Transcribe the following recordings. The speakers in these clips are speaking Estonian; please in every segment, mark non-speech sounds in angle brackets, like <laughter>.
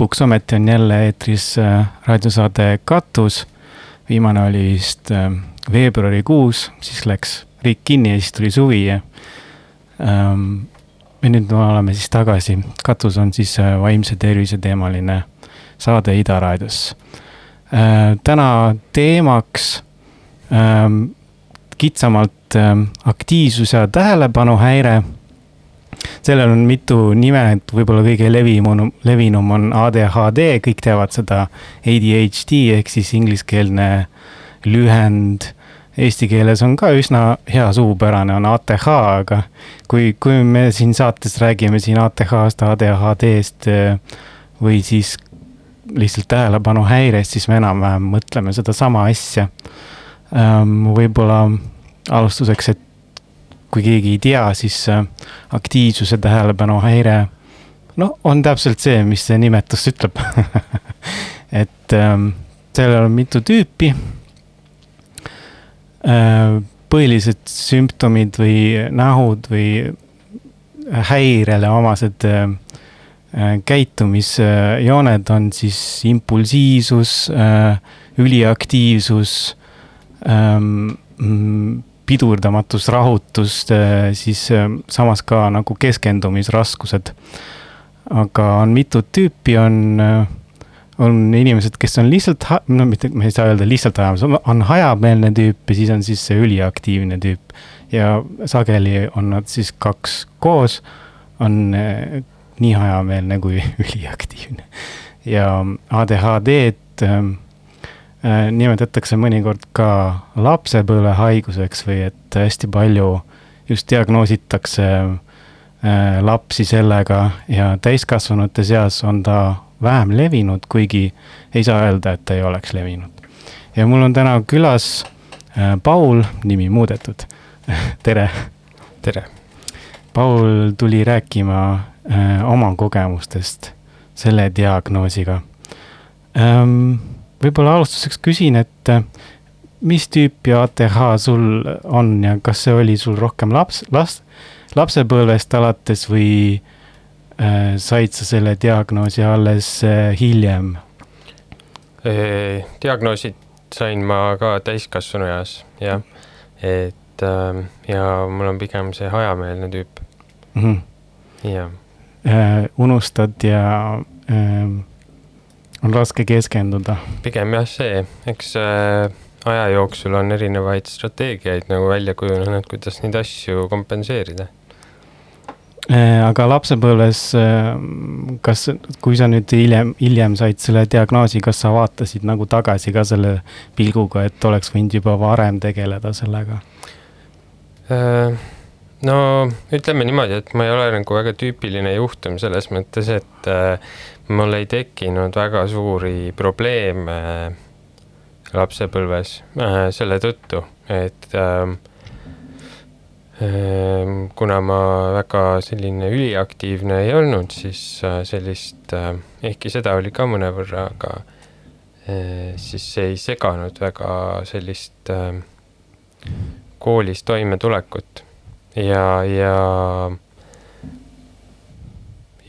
lõpuks ometi on jälle eetris äh, raadiosaade Katus. viimane oli vist äh, veebruarikuus, siis läks riik kinni ja siis tuli suvi ja. Ähm, ja nüüd me oleme siis tagasi, Katus on siis äh, vaimse tervise teemaline saade Ida raadios. täna teemaks ähm, kitsamalt ähm, aktiivsus ja tähelepanuhäire sellel on mitu nime, et võib-olla kõige levinum, levinum on ADHD, kõik teavad seda ADHD ehk siis ingliskeelne lühend. Eesti keeles on ka üsna hea suupärane, on ATH, aga kui, kui me siin saates räägime siin ATH-st, ADHD-st või siis lihtsalt tähelepanuhäirest, siis me enam-vähem mõtleme sedasama asja. Ähm, võib-olla alustuseks, et kui keegi ei tea, siis äh, aktiivsuse tähelepanuhäire, no on täpselt see, mis see nimetus ütleb <laughs> et ähm, sellel on mitu tüüpi. Äh, põhilised sümptomid või nähud või häirele omased äh, käitumisjooned on siis impulsiivsus, üliaktiivsus ähm, mm, pidurdamatus, rahutus, äh, siis äh, samas ka nagu keskendumisraskused. aga on mitut tüüpi, on, äh, on inimesed, kes on lihtsalt, no mitte, ma ei saa öelda lihtsalt hajamees, on hajameelne tüüp ja siis on siis see üliaktiivne tüüp. ja sageli on nad siis kaks koos, on nii hajameelne kui <laughs> üliaktiivne. ja ADHD-d nimetatakse mõnikord ka lapsepõlvehaiguseks või et hästi palju just diagnoositakse äh, lapsi sellega ja täiskasvanute seas on ta vähem levinud, kuigi ei saa öelda, et ta ei oleks levinud. ja mul on täna külas äh, Paul, nimi muudetud <laughs> tere. tere. Paul tuli rääkima oma kogemustest selle diagnoosiga ähm, võib-olla alustuseks küsin, et äh, mis tüüpi ATH sul on ja kas see oli sul rohkem laps, last, lapsepõlvest alates või äh, said sa selle diagnoosi alles äh, hiljem? diagnoosid sain ma ka täiskasvanu eas, jah. et äh, ja mul on pigem see hajameelne tüüp mm. -hmm. jah äh,. unustad ja äh, on raske keskenduda. pigem jah, see, eks äh, aja jooksul on erinevaid strateegiaid nagu välja kujunenud, kuidas neid asju kompenseerida äh,. aga lapsepõlves äh,, kas, kui sa nüüd hiljem, hiljem said selle diagnoosi, kas sa vaatasid nagu tagasi ka selle pilguga, et oleks võinud juba varem tegeleda sellega äh,? no ütleme niimoodi, et ma ei ole nagu väga tüüpiline juhtum selles mõttes, et mul ei tekkinud väga suuri probleeme lapsepõlves äh, selle tõttu, et äh, äh, kuna ma väga selline üliaktiivne ei olnud, siis äh, sellist äh,, ehkki seda oli ka mõnevõrra, aga äh, siis ei seganud väga sellist äh, koolis toimetulekut. Ja, ja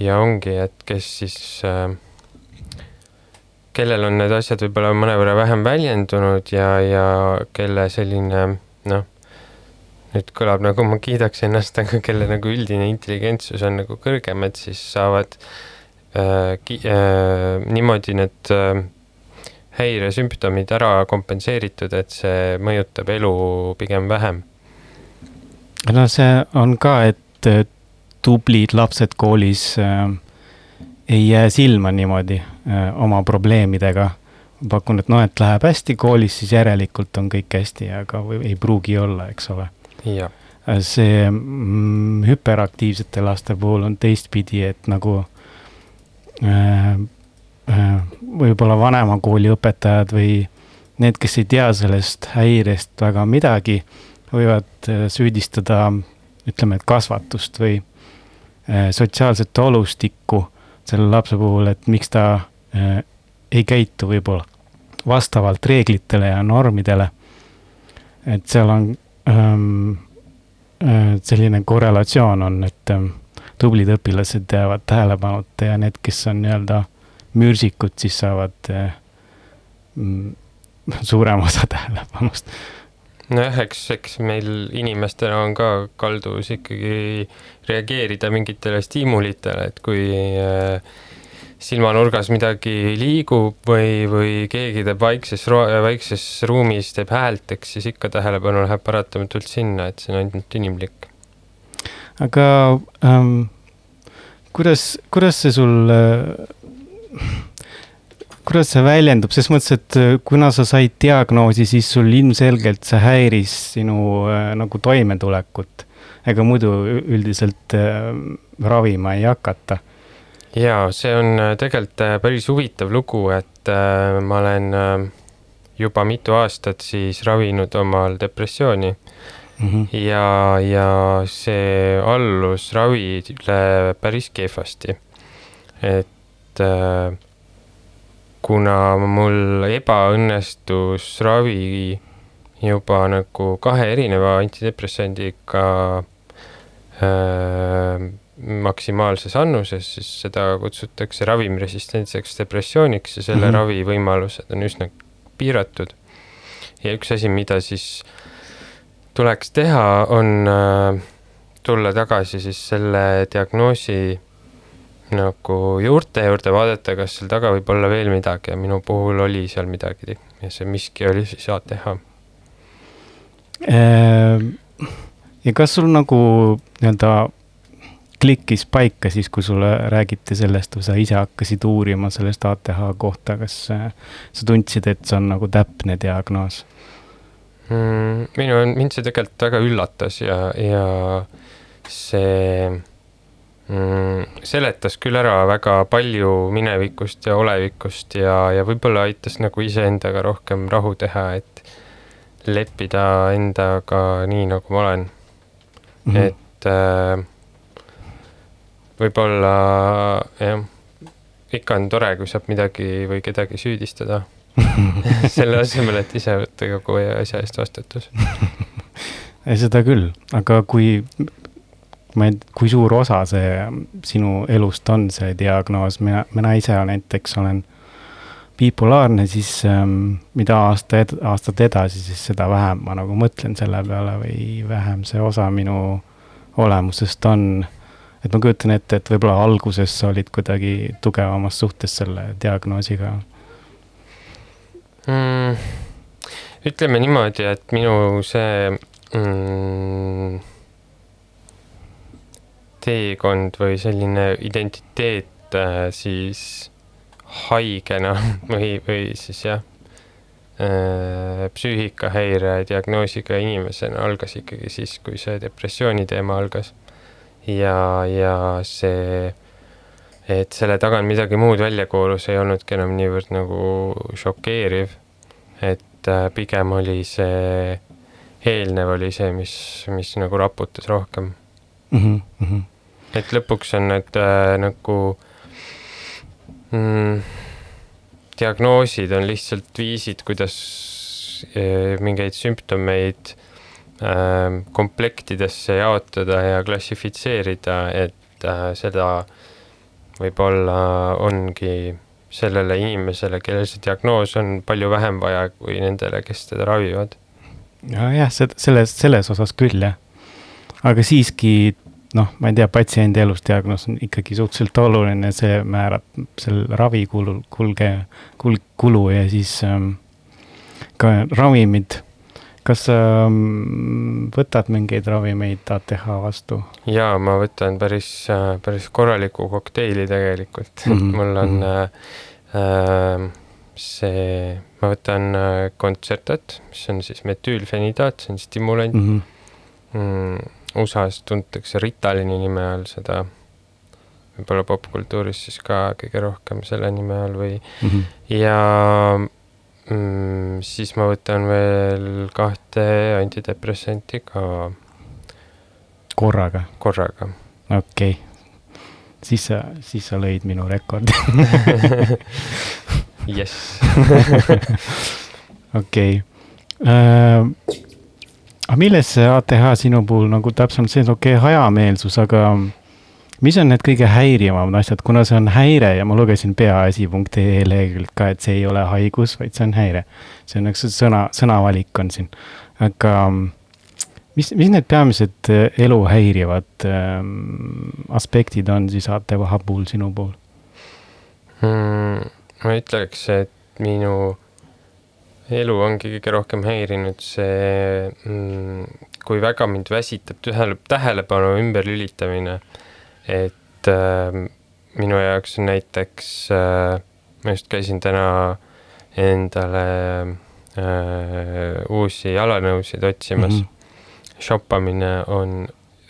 ja ongi, et kes siis äh,, kellel on need asjad võib-olla mõnevõrra vähem väljendunud ja, ja kelle selline noh, nüüd kõlab nagu ma kiidaks ennast, aga kelle nagu üldine intelligentsus on nagu kõrgem, et siis saavad äh, ki, äh, niimoodi need äh, häiresümptomid ära kompenseeritud, et see mõjutab elu pigem vähem. no see on ka, et tublid lapsed koolis äh, ei jää silma niimoodi äh, oma probleemidega. pakun, et noh, et läheb hästi koolis, siis järelikult on kõik hästi, aga ei pruugi olla, eks ole. Äh, see mm, hüperaktiivsete laste puhul on teistpidi, et nagu äh, äh, võib-olla vanema kooli õpetajad või need, kes ei tea sellest häirest väga midagi, võivad süüdistada ütleme, et kasvatust või sotsiaalset olustikku selle lapse puhul, et miks ta äh, ei käitu võib-olla vastavalt reeglitele ja normidele. et seal on ähm, äh, selline korrelatsioon on, et ähm, tublid õpilased jäävad tähelepanuta ja need, kes on nii-öelda mürsikud siis saavad äh, mm, <laughs> suurema osa tähelepanust. Nojah, eks, eks meil inimestena on ka kalduvus ikkagi reageerida mingitele stiimulitele, et kui äh, silmanurgas midagi liigub või, või keegi teeb vaikses, vaikses ruumis teeb häält, eks siis ikka tähelepanu läheb paratamatult sinna, et see on ainult inimlik. aga ähm, kuidas, kuidas see sul äh, kuidas see väljendub, ses mõttes, et äh, kuna sa said diagnoosi, siis sul ilmselgelt see häiris sinu äh, nagu toimetulekut. ega muidu üldiselt äh, ravima ei hakata. ja see on tegelikult päris huvitav lugu, et ma olen juba mitu aastat siis ravinud omal depressiooni mm. -hmm. ja, ja see allus ravile päris kehvasti. et äh, kuna mul ebaõnnestus ravi juba nagu kahe erineva antidepressandiga äh, maksimaalses annuses, siis seda kutsutakse ravimresistentseks depressiooniks ja selle mm -hmm. ravivõimalused on üsna piiratud. ja üks asi, mida siis tuleks teha, on äh, tulla tagasi siis selle diagnoosi nagu juurte juurde vaadata, kas seal taga võib olla veel midagi ja minu puhul oli seal midagi ja see miski oli siis ATH. Ehm, ja kas sul nagu nii-öelda klikkis paika siis, kui sulle räägiti sellest või sa ise hakkasid uurima sellest ATH kohta, kas sa tundsid, et see on nagu täpne diagnoos mm,? minu, mind see tegelikult väga üllatas ja, ja see mm, seletas küll ära väga palju minevikust ja olevikust ja, ja võib-olla aitas nagu iseendaga rohkem rahu teha, et leppida endaga nii, nagu ma olen mm. -hmm. et äh, võib-olla jah, ikka on tore, kui saab midagi või kedagi süüdistada <laughs> selle asemel, et ise võtta kogu asja eest vastutus <laughs> seda küll, aga kui ma ei, kui suur osa see sinu elust on, see diagnoos, mina, mina ise näiteks olen bipolaarne, siis ähm, mida aasta ed-, aastat edasi, siis seda vähem ma nagu mõtlen selle peale või vähem see osa minu olemusest on. et ma kujutan ette, et võib-olla alguses sa olid kuidagi tugevamas suhtes selle diagnoosiga mm,. ütleme niimoodi, et minu see mm, teekond või selline identiteet äh, siis haigena <laughs> või, või siis jah äh,, psüühikahäire diagnoosiga inimesena algas ikkagi siis, kui see depressiooni teema algas. ja, ja see, et selle taga on midagi muud välja koorus, ei olnudki enam niivõrd nagu šokeeriv. et äh, pigem oli see, eelnev oli see, mis, mis nagu raputas rohkem mm. -hmm et lõpuks on need äh, nagu mm, diagnoosid on lihtsalt viisid, kuidas äh, mingeid sümptomeid äh, komplektidesse jaotada ja klassifitseerida, et äh, seda võib-olla ongi sellele inimesele, kellel see diagnoos on, palju vähem vaja kui nendele, kes teda ravivad. nojah, selles, selles osas küll jah. aga siiski noh, ma ei tea, patsiendi elusdiagnoos on ikkagi suhteliselt oluline, see määrab selle ravikulu, kulge, kul-, kulu ja siis ähm, ka ravimid. kas sa ähm, võtad mingeid ravimeid ATH vastu? jaa, ma võtan päris, äh, päris korraliku kokteili tegelikult <laughs> mm, -hmm. mul on mm -hmm. äh, see, ma võtan äh, Concertat, mis on siis metüülfenidaat, see on stimulant mm. -hmm. Mm, USA-s tuntakse Ritalini nime all seda, võib-olla popkultuuris siis ka kõige rohkem selle nime all või mm, -hmm. ja mm, siis ma võtan veel kahte antidepressanti ka. korraga? korraga. okei okay., siis sa, siis sa lõid minu rekordi <laughs> jess. <laughs> okei äh, aga milles see ATH sinu puhul nagu täpsemalt sees, okei okay,, hajameelsus, aga mis on need kõige häirivamad asjad, kuna see on häire ja ma lugesin peaasi.ee leheküljelt ka, et see ei ole haigus, vaid see on häire. see on üks sõna, sõnavalik on siin, aga mis, mis need peamised äh, elu häirivad ähm, aspektid on siis aatekoha puhul sinu puhul mm,? ma ütleks, et minu elu ongi kõige rohkem häirinud see mm,, kui väga mind väsitab tähele, tähelepanu ümberlülitamine. et äh, minu jaoks on näiteks äh,, ma just käisin täna endale äh, uusi jalanõusid otsimas mm. -hmm shoppamine on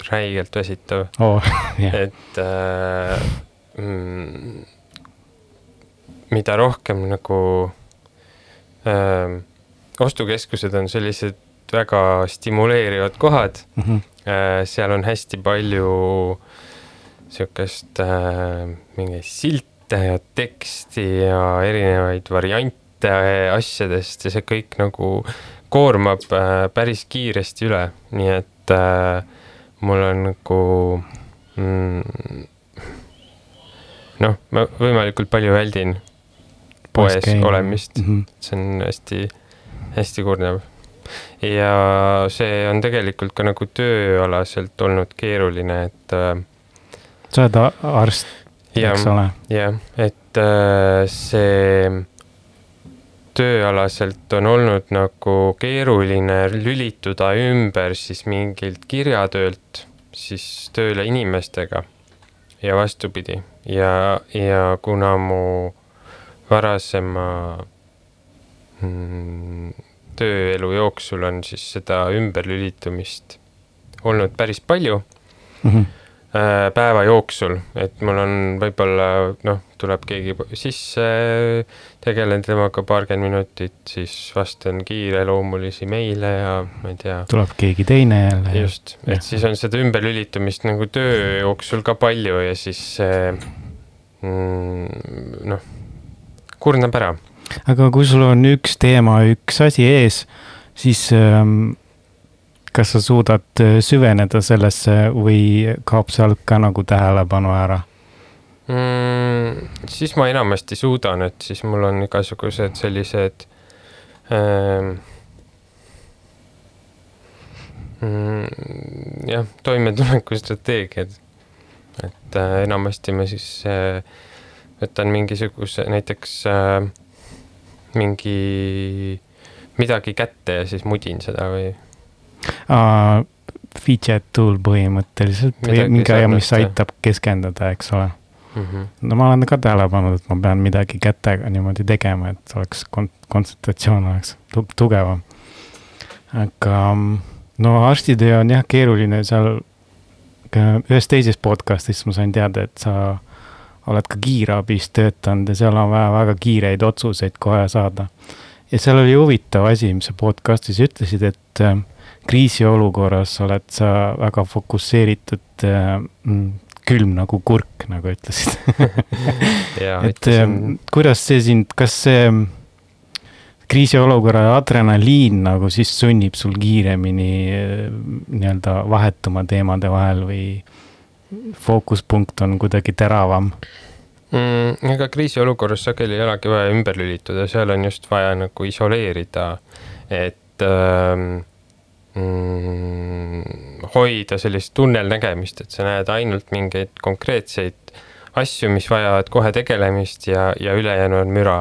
räigelt väsitav oh, <laughs> yeah. et äh, mm, mida rohkem nagu ostukeskused on sellised väga stimuleerivad kohad mm, -hmm. seal on hästi palju sihukest mingeid silte ja teksti ja erinevaid variante asjadest ja see kõik nagu koormab päris kiiresti üle, nii et mul on nagu mm, noh, ma võimalikult palju väldin poes okay. olemist mm, -hmm. see on hästi, hästi kurnav. ja see on tegelikult ka nagu tööalaselt olnud keeruline, et äh,. sa oled arst, eks ole? jah, et äh, see tööalaselt on olnud nagu keeruline lülituda ümber siis mingilt kirjatöölt siis tööle inimestega ja vastupidi ja, ja kuna mu varasema mm, tööelu jooksul on siis seda ümberlülitumist olnud päris palju mm. -hmm päeva jooksul, et mul on võib-olla noh, tuleb keegi sisse, tegelen temaga paarkümmend minutit, siis vastan kiireloomulisi meile ja ma ei tea. tuleb keegi teine jälle. just, et ja. siis on seda ümberlülitumist nagu töö jooksul ka palju ja siis mm, noh, kurnab ära. aga kui sul on üks teema, üks asi ees, siis ähm, kas sa suudad äh, süveneda sellesse või kaob sealt ka nagu tähelepanu ära mm,? siis ma enamasti suudan, et siis mul on igasugused sellised ähm, mm, jah, toimetulekustrateegiad. et äh, enamasti ma siis äh, võtan mingisuguse näiteks äh, mingi midagi kätte ja siis mudin seda või uh,. Fidget tool põhimõtteliselt või mingi asi, mis aitab keskenduda, eks ole mm. -hmm. no ma olen ka tähele pannud, et ma pean midagi kätega niimoodi tegema, et oleks kon-, kontsentratsioon oleks tu tugevam. aga no arstitöö on jah keeruline seal, ühes teises podcast'is ma sain teada, et sa oled ka kiirabis töötanud ja seal on vaja väga kiireid otsuseid kohe saada. ja seal oli huvitav asi, mis sa podcast'is ütlesid, et äh, kriisiolukorras oled sa väga fokusseeritud äh, mm, külm nagu kurk, nagu ütlesid <laughs> et äh, kuidas see sind, kas see kriisiolukorra adrenaliin nagu siis sunnib sul kiiremini äh, nii-öelda vahetuma teemade vahel või fookuspunkt on kuidagi teravam mm,? ega kriisiolukorras sageli ei olegi vaja ümber lülituda, seal on just vaja nagu isoleerida, et ähm, mm, hoida sellist tunnelnägemist, et sa näed ainult mingeid konkreetseid asju, mis vajavad kohe tegelemist ja, ja ülejäänu on müra,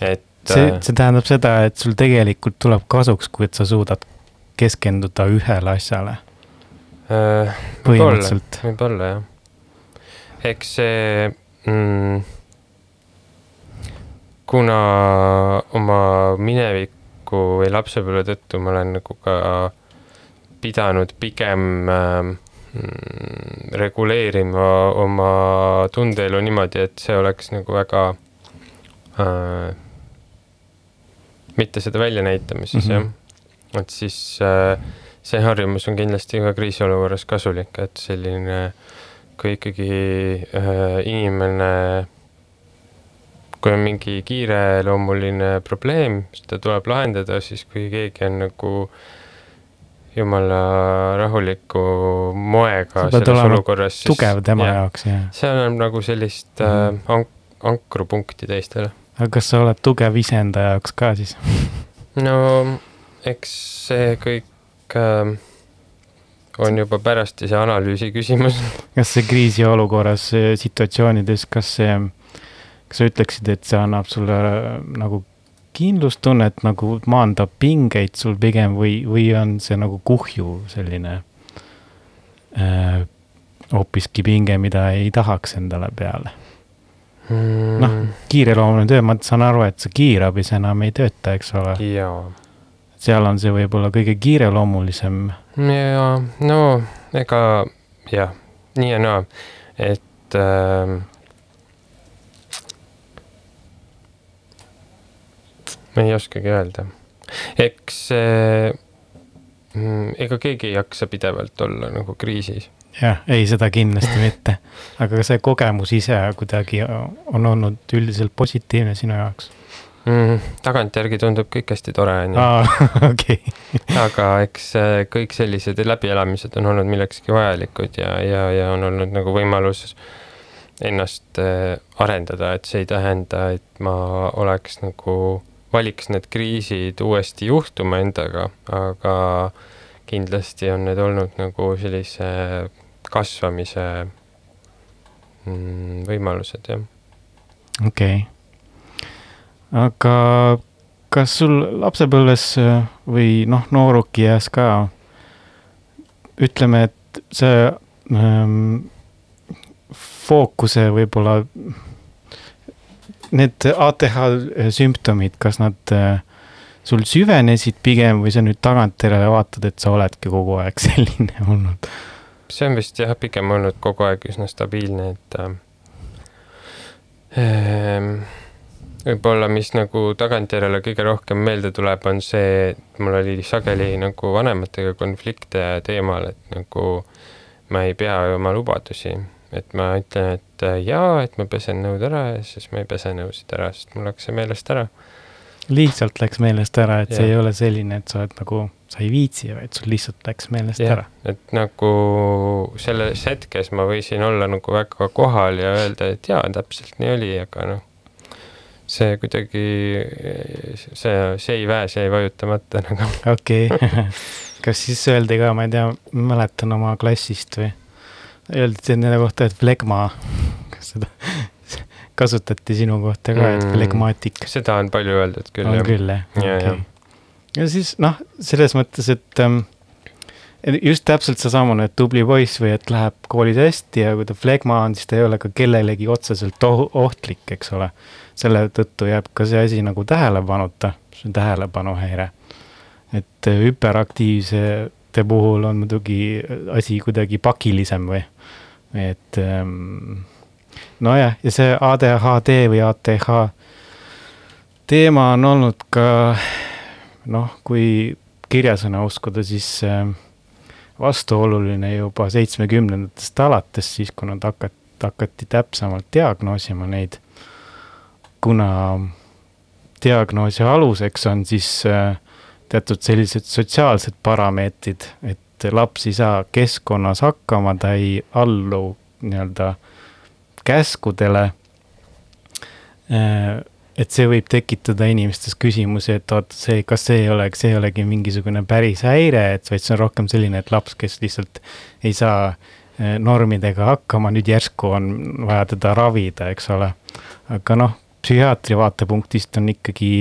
et. see, äh, see tähendab seda, et sul tegelikult tuleb kasuks, kui et sa suudad keskenduda ühele asjale. Põhimõtteliselt. võib-olla jah, eks see mm, kuna oma minevik tuleviku või lapsepõlve tõttu ma olen nagu ka pidanud pigem äh, reguleerima oma tundeelu niimoodi, et see oleks nagu väga äh, mitte seda väljanäitamises mm -hmm. jah, et siis äh, see harjumus on kindlasti ka kriisiolukorras kasulik, et selline, kui ikkagi äh, inimene kui on mingi kiireloomuline probleem, seda tuleb lahendada, siis kui keegi on nagu jumala rahuliku moega selles olukorras. tugev tema ja. jaoks ja. seal on nagu sellist mm Mhm. äh, ank-, ankrupunkti teistele. aga kas sa oled tugev iseenda jaoks ka siis? no eks see kõik äh, on juba pärastise analüüsi küsimus. <laughs> kas see kriisiolukorras situatsioonides, kas see, kas sa ütleksid, et see annab sulle äh, nagu kindlustunnet, nagu maandab pingeid sul pigem või, või on see nagu kuhju selline äh, hoopiski pinge, mida ei tahaks endale peale? noh, kiireloomuline töö, ma saan aru, et see kiirabis enam ei tööta, eks ole, jaa, seal on see võib-olla kõige kiireloomulisem ja no ega jah, nii ja naa, et äh, ma ei oskagi öelda, eks äh, mm, ega keegi ei jaksa pidevalt olla nagu kriisis. jah, ei, seda kindlasti <laughs> mitte. aga see kogemus ise kuidagi on olnud üldiselt positiivne sinu jaoks? mm,. tagantjärgi tundub kõik hästi tore, onju, aa, <laughs> okei, aga eks äh, kõik sellised läbielamised on olnud millekski vajalikud ja, ja, ja on olnud nagu võimalus ennast äh, arendada, et see ei tähenda, et ma oleks nagu, valiks need kriisid uuesti juhtuma endaga, aga kindlasti on need olnud nagu sellise kasvamise mm, võimalused, jah. okei. Aga kas sul lapsepõlves äh, või noh, noorukiäs ka, ütleme, et see ähm, fookuse võib-olla, need ATH sümptomid, kas nad äh, sul süvenesid pigem või sa nüüd tagantjärele vaatad, et sa oledki kogu aeg <laughs> selline olnud? see on vist jah, pigem olnud kogu aeg üsna stabiilne, et äh, võib-olla, mis nagu tagantjärele kõige rohkem meelde tuleb, on see, et mul oli sageli nagu vanematega konflikte teemal, et nagu ma ei pea oma lubadusi, et ma ütlen, et äh, jaa, et ma pesen nõud ära ja siis ma ei pese nõusid ära, sest mul läks see meelest ära. lihtsalt läks meelest ära, et see Jah. ei ole selline, et sa oled nagu, sa ei viitsi, vaid sul lihtsalt läks meelest jah ära., et nagu selles hetkes ma võisin olla nagu väga kohal ja öelda, et jaa, täpselt nii oli, aga noh, see kuidagi, see, see ei väe, see ei vajutamata <laughs> nagu. okei okay., kas siis öeldi ka, ma ei tea, mäletan oma klassist või öeldi nende kohta, et flegma, kas seda <laughs> kasutati sinu kohta ka, et Mm. flegmaatik seda on palju öeldud küll on jah. küll jah Ja, okay.? ja siis noh, selles mõttes, et ähm, et just täpselt seesamune, et tubli poiss või et läheb koolis hästi ja kui ta flegma on, siis ta ei ole ka kellelegi otseselt oh ohtlik, eks ole. selle tõttu jääb ka see asi nagu tähelepanuta, see on tähelepanuhäire. et äh, hüperaktiivsete puhul on muidugi asi kuidagi pakilisem või, et ähm, nojah, ja see ADHD või ATH teema on olnud ka noh, kui kirjasõna uskuda, siis äh, vastuoluline juba seitsmekümnendatest alates, siis kui nad hakati, hakati täpsemalt diagnoosima neid. kuna diagnoosi aluseks on siis äh, teatud sellised sotsiaalsed parameetrid, et laps ei saa keskkonnas hakkama, ta ei allu nii-öelda käskudele äh, et see võib tekitada inimestes küsimusi, et oot, see, kas see ei ole, see ei olegi mingisugune päris häire, et vaid see on rohkem selline, et laps, kes lihtsalt ei saa eh, normidega hakkama, nüüd järsku on vaja teda ravida, eks ole. aga noh, psühhiaatri vaatepunktist on ikkagi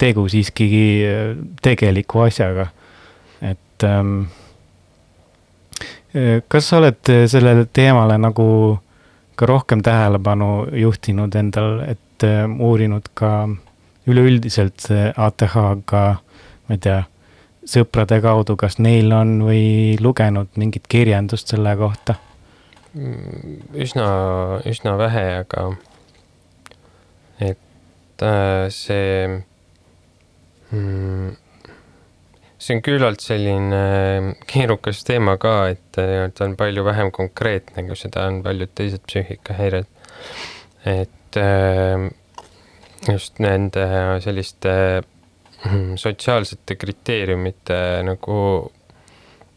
tegu siiski eh, tegeliku asjaga. et ähm, kas sa oled sellele teemale nagu ka rohkem tähelepanu juhtinud endal, et äh, uurinud ka üleüldiselt ATH-ga, ma ei tea, sõprade kaudu, kas neil on või lugenud mingit kirjandust selle kohta? üsna, üsna vähe, aga et äh, see mm,, see on küllalt selline keerukas teema ka, et ta on palju vähem konkreetne, kui seda on paljud teised psüühikahäired. et äh, just nende selliste sotsiaalsete kriteeriumite nagu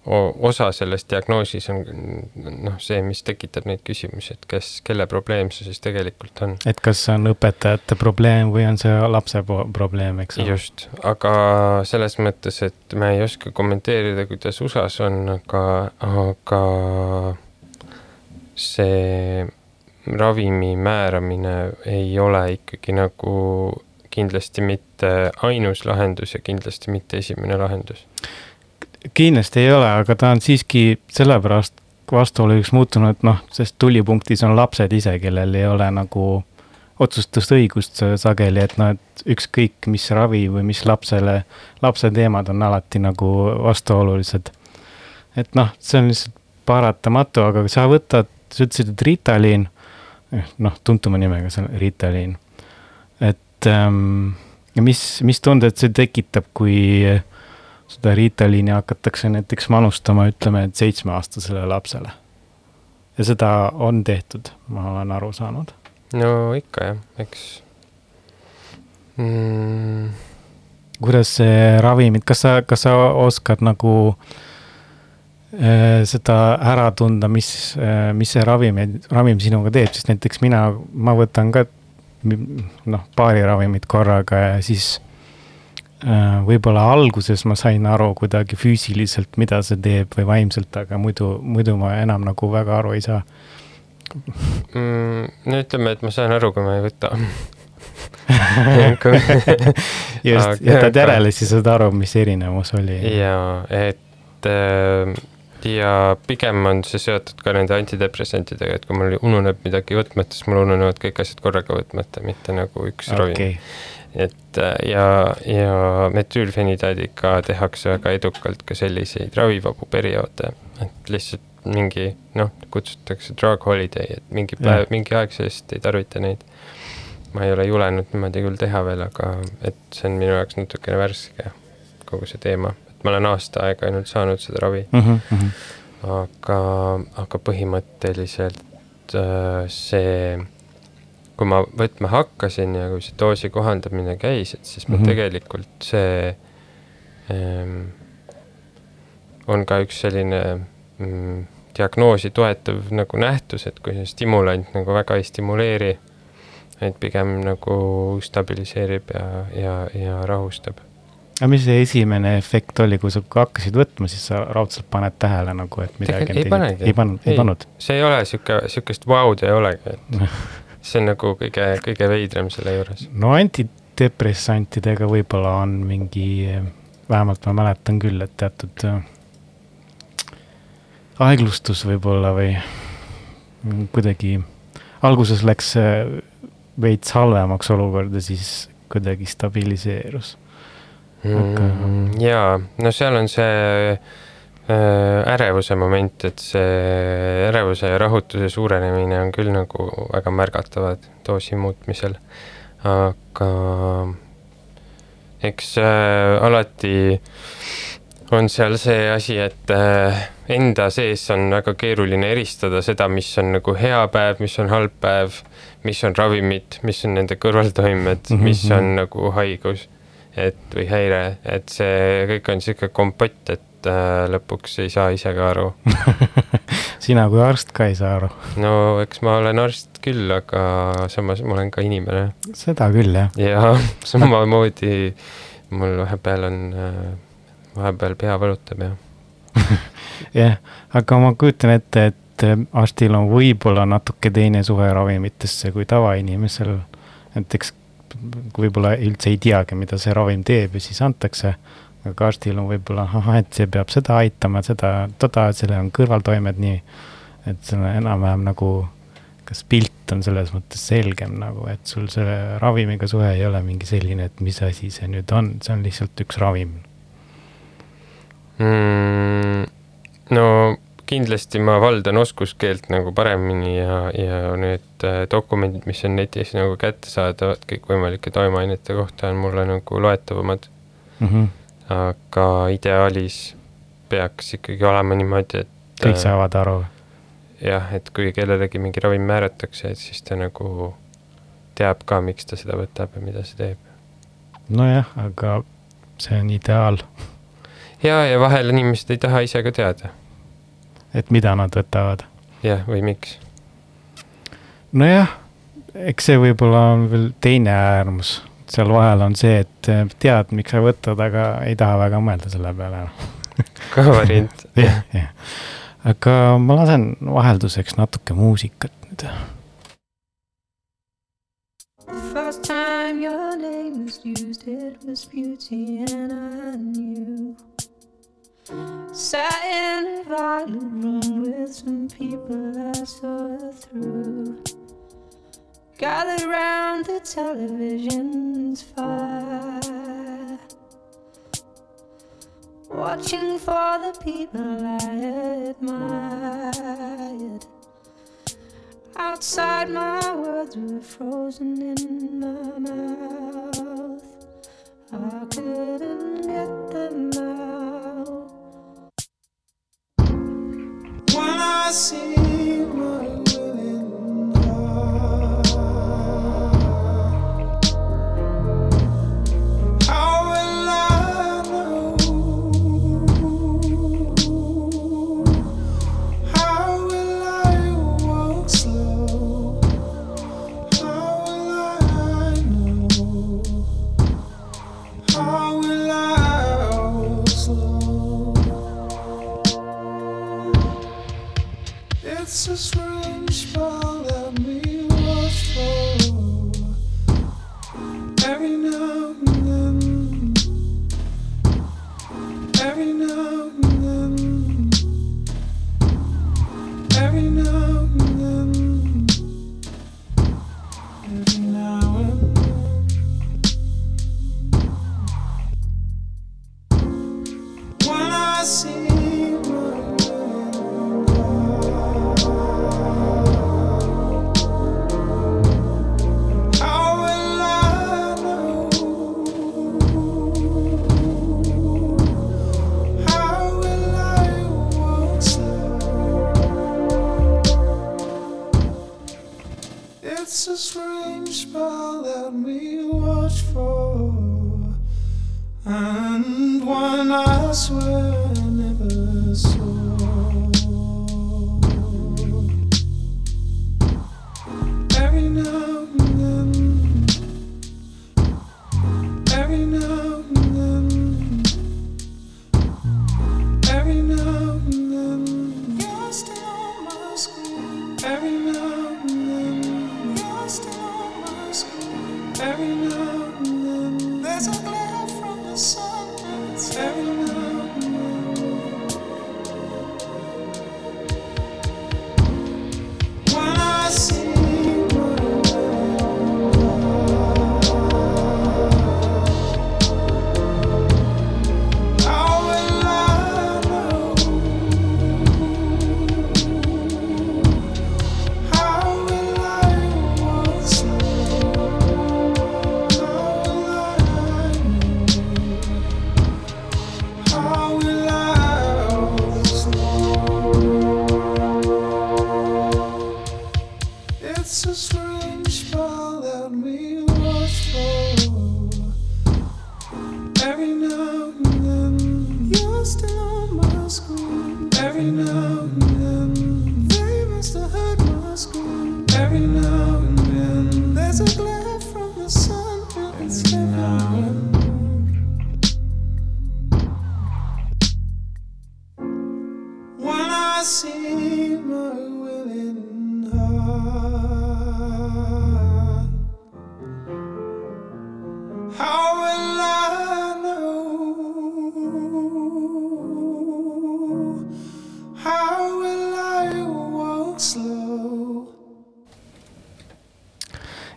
osa selles diagnoosis on noh, see, mis tekitab neid küsimusi, et kes, kelle probleem see siis tegelikult on. et kas see on õpetajate probleem või on see lapse probleem, eks ole. just, aga selles mõttes, et me ei oska kommenteerida, kuidas USA-s on, aga, aga see ravimi määramine ei ole ikkagi nagu kindlasti mitte ainus lahendus ja kindlasti mitte esimene lahendus kindlasti ei ole, aga ta on siiski sellepärast vastuoluks muutunud, noh, sest tulipunktis on lapsed ise, kellel ei ole nagu otsustusõigust sageli, et noh, et ükskõik mis ravi või mis lapsele, lapse teemad on alati nagu vastuolulised. et noh, see on lihtsalt paratamatu, aga sa võtad, sa ütlesid, et Ritalin, eh, noh, tuntuma nimega see on Ritalin. et ähm, mis, mis tunded see tekitab, kui äh, seda Ritaliini hakatakse näiteks manustama, ütleme, et seitsmeaastasele lapsele. ja seda on tehtud, ma olen aru saanud. no ikka jah, eks mm.. kuidas see ravimid, kas sa, kas sa oskad nagu äh, seda ära tunda, mis äh,, mis see ravim, ravim sinuga teeb, sest näiteks mina, ma võtan ka noh, paari ravimit korraga ja siis võib-olla alguses ma sain aru kuidagi füüsiliselt, mida see teeb või vaimselt, aga muidu, muidu ma enam nagu väga aru ei saa mm,. no ütleme, et ma saan aru, kui ma ei võta <laughs> just, jätad järele, siis saad aru, mis erinevus oli. jaa, et äh, ja pigem on see seotud ka nende antidepressantidega, et kui mul ununeb midagi võtmata, siis mul ununevad kõik asjad korraga võtmata, mitte nagu üks okay. ravim et äh, ja, ja metüülfenidaadiga tehakse väga edukalt ka selliseid ravivabu perioode, et lihtsalt mingi noh, kutsutakse drug holiday, et mingi päev, mingi aeg seest ei tarvita neid. ma ei ole julenud niimoodi küll teha veel, aga et see on minu jaoks natukene värske, kogu see teema, et ma olen aasta aega ainult saanud seda ravi mm. -hmm. aga, aga põhimõtteliselt äh, see kui ma võtma hakkasin ja kui see doosi kohandamine käis, et siis mm -hmm. ma mhm. tegelikult see ähm, on ka üks selline mm, diagnoosi toetav nagu nähtus, et kui see stimulant nagu väga ei stimuleeri, vaid pigem nagu stabiliseerib ja, ja, ja rahustab. aga mis see esimene efekt oli, kui sa hakkasid võtma, siis sa raudselt paned tähele nagu, et midagi panegi. ei pannud, ei pannud? see ei ole sihuke, sihukest vaud ei olegi, et <laughs> see on nagu kõige, kõige veidram selle juures. no antidepressantidega võib-olla on mingi, vähemalt ma mäletan küll, et teatud äh, aeglustus võib-olla või kuidagi, alguses läks veits halvemaks olukorda, siis kuidagi stabiliseerus Aga... mm,. jaa, no seal on see Äh, ärevuse moment, et see ärevuse ja rahutuse suurenemine on küll nagu väga märgatavad doosi muutmisel. aga eks äh, alati on seal see asi, et äh, enda sees on väga keeruline eristada seda, mis on nagu hea päev, mis on halb päev, mis on ravimid, mis on nende kõrvaltoimed mm, -hmm. mis on mhm. nagu haigus, et või häire, et see kõik on sihuke kompott, et et äh, lõpuks ei saa ise ka aru <laughs> sina kui arst ka ei saa aru? no eks ma olen arst küll, aga samas ma olen ka inimene. seda küll, jah. ja <laughs> samamoodi mul vahepeal on, äh, vahepeal pea valutab ja <laughs> jah, aga ma kujutan ette, et äh, arstil on võib-olla natuke teine suhe ravimitesse kui tavainimesel. näiteks võib-olla üldse ei teagi, mida see ravim teeb ja siis antakse aga arstil on võib-olla, ahah, et see peab seda aitama, seda, toda, sellel on kõrvaltoimed nii, et sul on enam-vähem nagu, kas pilt on selles mõttes selgem nagu, et sul selle ravimiga suhe ei ole mingi selline, et mis asi see nüüd on, see on lihtsalt üks ravim mm,. no kindlasti ma valdan oskuskeelt nagu paremini ja, ja need äh, dokumendid, mis on netis nagu kättesaadavad kõikvõimalike toimeainete kohta, on mulle nagu loetavamad mm. -hmm aga ideaalis peaks ikkagi olema niimoodi, et kõik äh, saavad aru? jah, et kui kellelegi mingi ravim määratakse, et siis ta nagu teab ka, miks ta seda võtab ja mida see teeb. nojah, aga see on ideaal. ja, ja vahel inimesed ei taha ise ka teada. et mida nad võtavad. jah, või miks. nojah, eks see võib-olla on veel teine äärmus, seal vahel on see, et eh, tead, miks sa võtad, aga ei taha väga mõelda selle peale <laughs> ka variant. <laughs> jah, jah. aga ma lasen vahelduseks natuke muusikat nüüd First time your name was used, it was beauty, and I knew. Sat in a violet room with some people I saw through. Gathered round the television's fire. Watching for the people I admired. Outside, my words were frozen in my mouth. I couldn't get them out. When I see my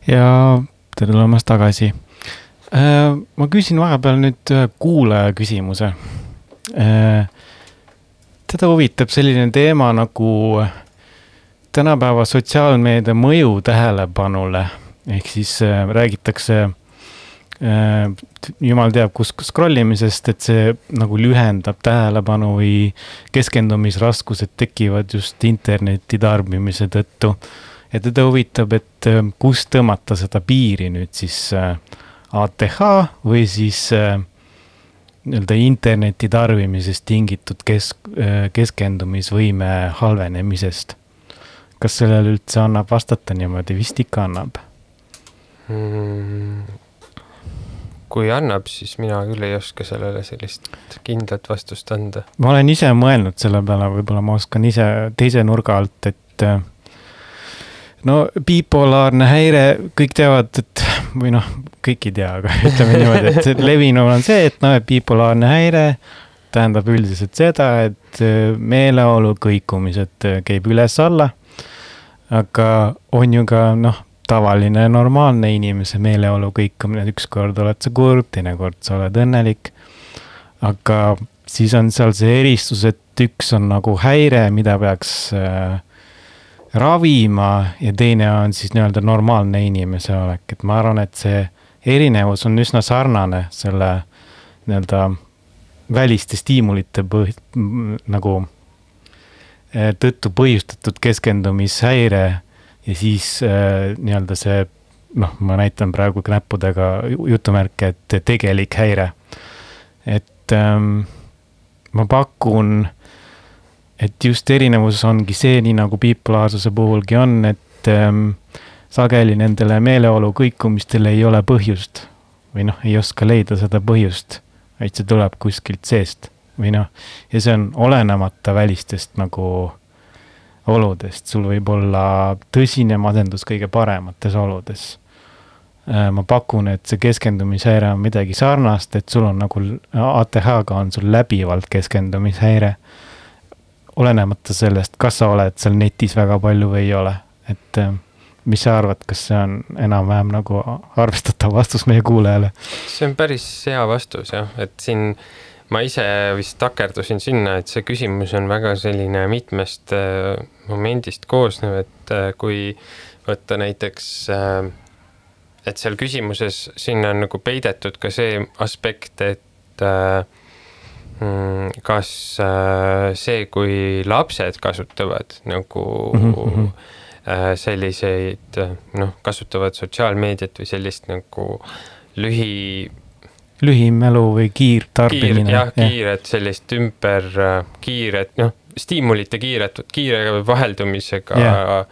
ja tere tulemast tagasi. ma küsin vahepeal nüüd ühe kuulaja küsimuse teda huvitab selline teema nagu tänapäeva sotsiaalmeedia mõju tähelepanule. ehk siis äh, räägitakse äh, jumal teab kus scroll imisest, et see nagu lühendab tähelepanu või keskendumisraskused tekivad just interneti tarbimise tõttu. Ja teda huvitab, et äh, kust tõmmata seda piiri nüüd siis äh, ATH või siis äh, nii-öelda interneti tarbimisest tingitud kesk, keskendumisvõime halvenemisest. kas sellele üldse annab vastata niimoodi, vist ikka annab mm,? kui annab, siis mina küll ei oska sellele sellist kindlat vastust anda. ma olen ise mõelnud selle peale, võib-olla ma oskan ise teise nurga alt, et no bipolaarne häire, kõik teavad, et või noh, kõik ei tea, aga <laughs> ütleme niimoodi, et levinum on see, et noh, et bipolaarne häire tähendab üldiselt seda, et äh, meeleolu kõikumised äh, käib üles-alla. aga on ju ka noh, tavaline normaalne inimese meeleolu kõikumine, ükskord oled sa kurb, teinekord sa oled õnnelik. aga siis on seal see eristus, et üks on nagu häire, mida peaks äh, ravima ja teine on siis nii-öelda normaalne inimese olek, et ma arvan, et see erinevus on üsna sarnane selle nii-öelda väliste stiimulite põh-, nagu eh, tõttu põhjustatud keskendumishäire ja siis äh, nii-öelda see noh, ma näitan praegu näppudega jutumärke, et tegelik häire. et ähm, ma pakun et just erinevus ongi see, nii nagu bipolaarsuse puhulgi on, et ähm, sageli nendele meeleolu kõikumistele ei ole põhjust või noh, ei oska leida seda põhjust, vaid see tuleb kuskilt seest või noh, ja see on olenemata välistest nagu oludest, sul võib olla tõsine masendus kõige paremates oludes äh,. ma pakun, et see keskendumishäire on midagi sarnast, et sul on nagu ATH-ga on sul läbivalt keskendumishäire olenemata sellest, kas sa oled seal netis väga palju või ei ole, et äh, mis sa arvad, kas see on enam-vähem nagu arvestatav vastus meie kuulajale? see on päris hea vastus jah, et siin ma ise vist takerdusin sinna, et see küsimus on väga selline mitmest äh, momendist koosnev, et äh, kui võtta näiteks et seal küsimuses sinna on nagu peidetud ka see aspekt, et kas äh, see, kui lapsed kasutavad nagu mm -hmm. selliseid noh, kasutavad sotsiaalmeediat või sellist nagu lühi. lühimälu või kiirtarbimine kiir,. jah, kiiret sellist ümber, kiiret noh, stiimulite kiiret, kiire vaheldumisega yeah.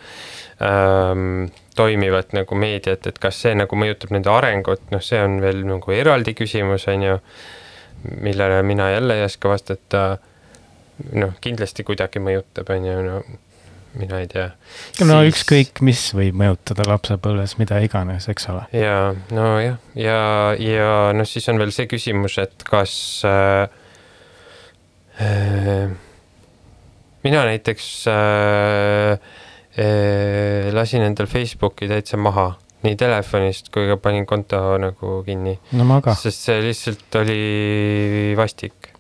ähm, toimivat nagu meediat, et kas see nagu mõjutab nende arengut, noh, see on veel nagu eraldi küsimus, on ju millele mina jälle ei oska vastata. noh, kindlasti kuidagi mõjutab, on ju, no mina ei tea. no siis... ükskõik, mis võib mõjutada lapsepõlves, mida iganes, eks ole. ja nojah, ja, ja, ja noh, siis on veel see küsimus, et kas äh, äh, mina näiteks äh, äh, lasin endal Facebooki täitsa maha nii telefonist kui ka panin konto nagu kinni. no sest see lihtsalt oli vastik.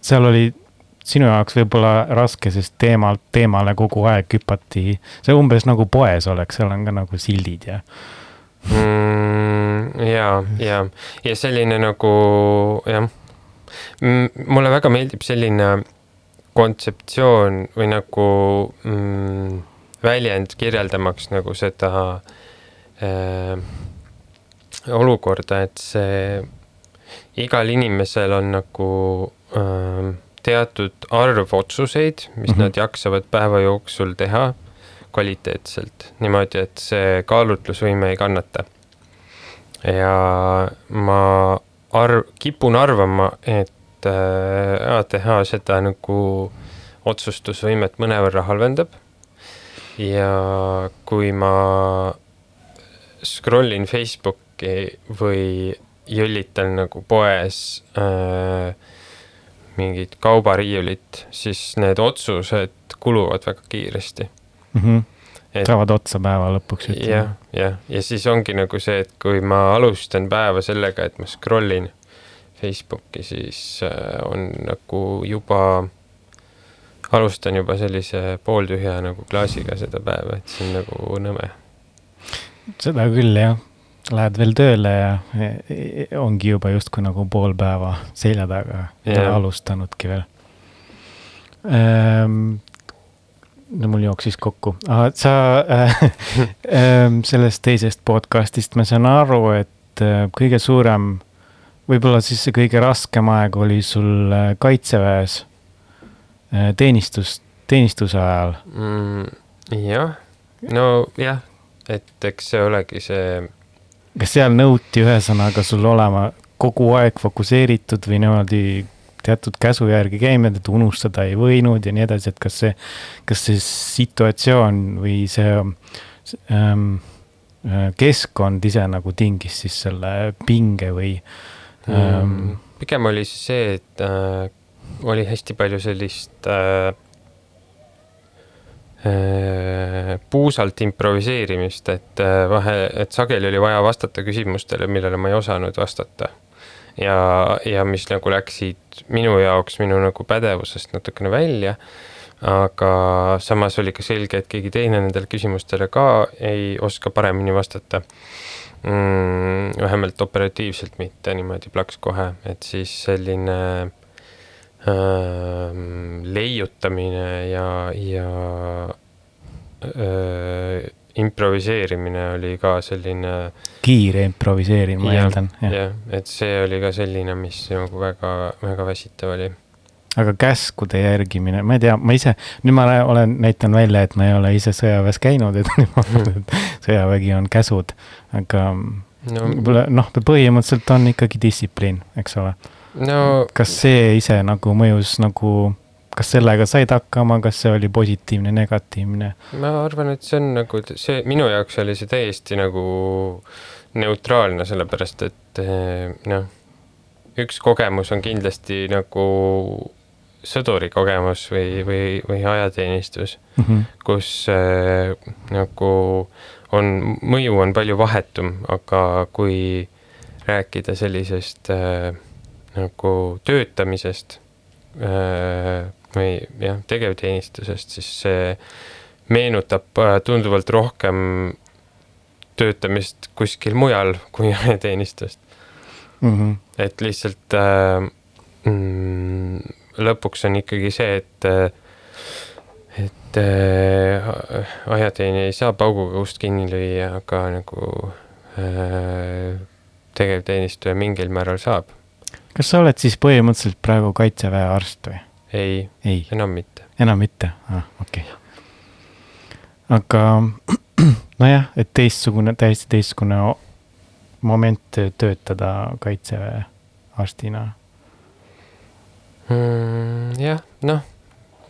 seal oli sinu jaoks võib-olla raske, sest teemalt teemale kogu aeg hüpati, see umbes nagu poes oleks, seal on ka nagu sildid ja mm,. ja, ja, ja selline nagu jah, mulle väga meeldib selline kontseptsioon või nagu mm, väljend kirjeldamaks nagu seda äh, äh, olukorda, et see igal inimesel on nagu äh, teatud arv otsuseid, mis mm -hmm. nad jaksavad päeva jooksul teha kvaliteetselt, niimoodi, et see kaalutlusvõime ei kannata. ja ma arv-, kipun arvama, et äh, ATH seda nagu otsustusvõimet mõnevõrra halvendab. ja kui ma scroll in Facebooki või jõllitan nagu poes äh, mingit kaubariiulit, siis need otsused kuluvad väga kiiresti mm. -hmm. Et, saavad otsa päeva lõpuks. jah, jah, ja siis ongi nagu see, et kui ma alustan päeva sellega, et ma scroll in Facebooki, siis äh, on nagu juba, alustan juba sellise pooltühja nagu klaasiga seda päeva, et see on nagu nõme seda küll jah, lähed veel tööle ja ongi juba justkui nagu pool päeva selja taga yeah., alustanudki veel ähm,. no mul jooksis kokku, sa äh, äh, <laughs> sellest teisest podcast'ist ma saan aru, et äh, kõige suurem võib-olla siis see kõige raskem aeg oli sul äh, kaitseväes äh, teenistus, teenistuse ajal mm,. jah, nojah, et eks see olegi see. kas seal nõuti ühesõnaga sul olema kogu aeg fokusseeritud või niimoodi teatud käsu järgi käima, et unustada ei võinud ja nii edasi, et kas see, kas see situatsioon või see ähm, keskkond ise nagu tingis siis selle pinge või ähm... mm,? pigem oli see, et äh, oli hästi palju sellist äh, äh, puusalt improviseerimist, et äh, vahe, et sageli oli vaja vastata küsimustele, millele ma ei osanud vastata. ja, ja mis nagu läksid minu jaoks minu nagu pädevusest natukene välja. aga samas oli ka selge, et keegi teine nendele küsimustele ka ei oska paremini vastata mm,. vähemalt operatiivselt mitte niimoodi plaks kohe, et siis selline äh, leiutamine ja, ja äh, improviseerimine oli ka selline. kiire improviseerimine, ma eeldan. jah, et see oli ka selline, mis nagu väga, väga väsitav oli aga käskude järgimine, ma ei tea, ma ise, nüüd ma olen, näitan välja, et ma ei ole ise sõjaväes käinud, et <laughs> sõjavägi on käsud, aga no, noh, põhimõtteliselt on ikkagi distsipliin, eks ole no,. kas see ise nagu mõjus nagu, kas sellega said hakkama, kas see oli positiivne, negatiivne? ma arvan, et see on nagu see, minu jaoks oli see täiesti nagu neutraalne, sellepärast et eh, noh, üks kogemus on kindlasti nagu sõduri kogemus või, või, või ajateenistus mm, -hmm. kus äh, nagu on, mõju on palju vahetum, aga kui rääkida sellisest äh, nagu töötamisest äh, või jah, tegevteenistusest, siis see meenutab äh, tunduvalt rohkem töötamist kuskil mujal <laughs> kui ajateenistust mm. -hmm. et lihtsalt äh, mm, lõpuks on ikkagi see, et, et äh, ajateenija ei saa pauguga ust kinni lüüa, aga nagu äh, tegevteenistuja mingil määral saab. Kas sa oled siis põhimõtteliselt praegu kaitseväe arst või? ei, ei., enam mitte. enam mitte, ah, okei okay.. aga <clears throat> nojah, et teistsugune, täiesti teistsugune moment töötada kaitseväe arstina mm,? jah, noh,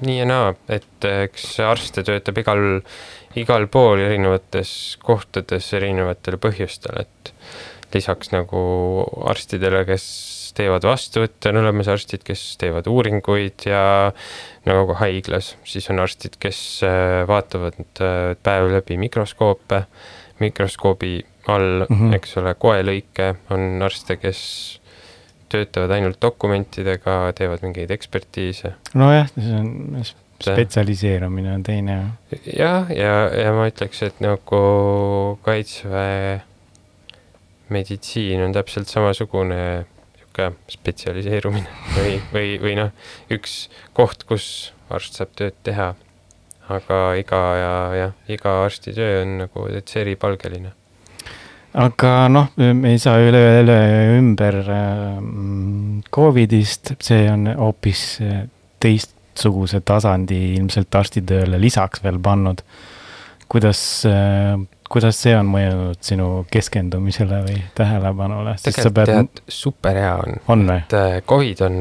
nii ja naa, et eks arste töötab igal, igal pool erinevates kohtades erinevatel põhjustel, et lisaks nagu arstidele, kes teevad vastuvõtte, on olemas arstid, kes teevad uuringuid ja nagu ka haiglas, siis on arstid, kes äh, vaatavad äh, päev läbi mikroskoope, mikroskoobi all mm, -hmm. eks ole, koelõike, on arste, kes töötavad ainult dokumentidega, teevad mingeid ekspertiise. nojah, see on, spetsialiseerumine on teine. jah, ja, ja, ja ma ütleks, et nagu kaitseväe meditsiin on täpselt samasugune sihuke spetsialiseerumine <laughs> või, või, või noh, üks koht, kus arst saab tööd teha. aga iga ja, jah, iga arsti töö on nagu täitsa eripalgeline aga noh, me ei saa üle, üle ümber äh, Covidist, see on hoopis äh, teistsuguse tasandi ilmselt arstitööle lisaks veel pannud. kuidas, äh, kuidas see on mõjunud sinu keskendumisele või tähelepanule? tegelikult pead... tead, super hea on. on et Covid on,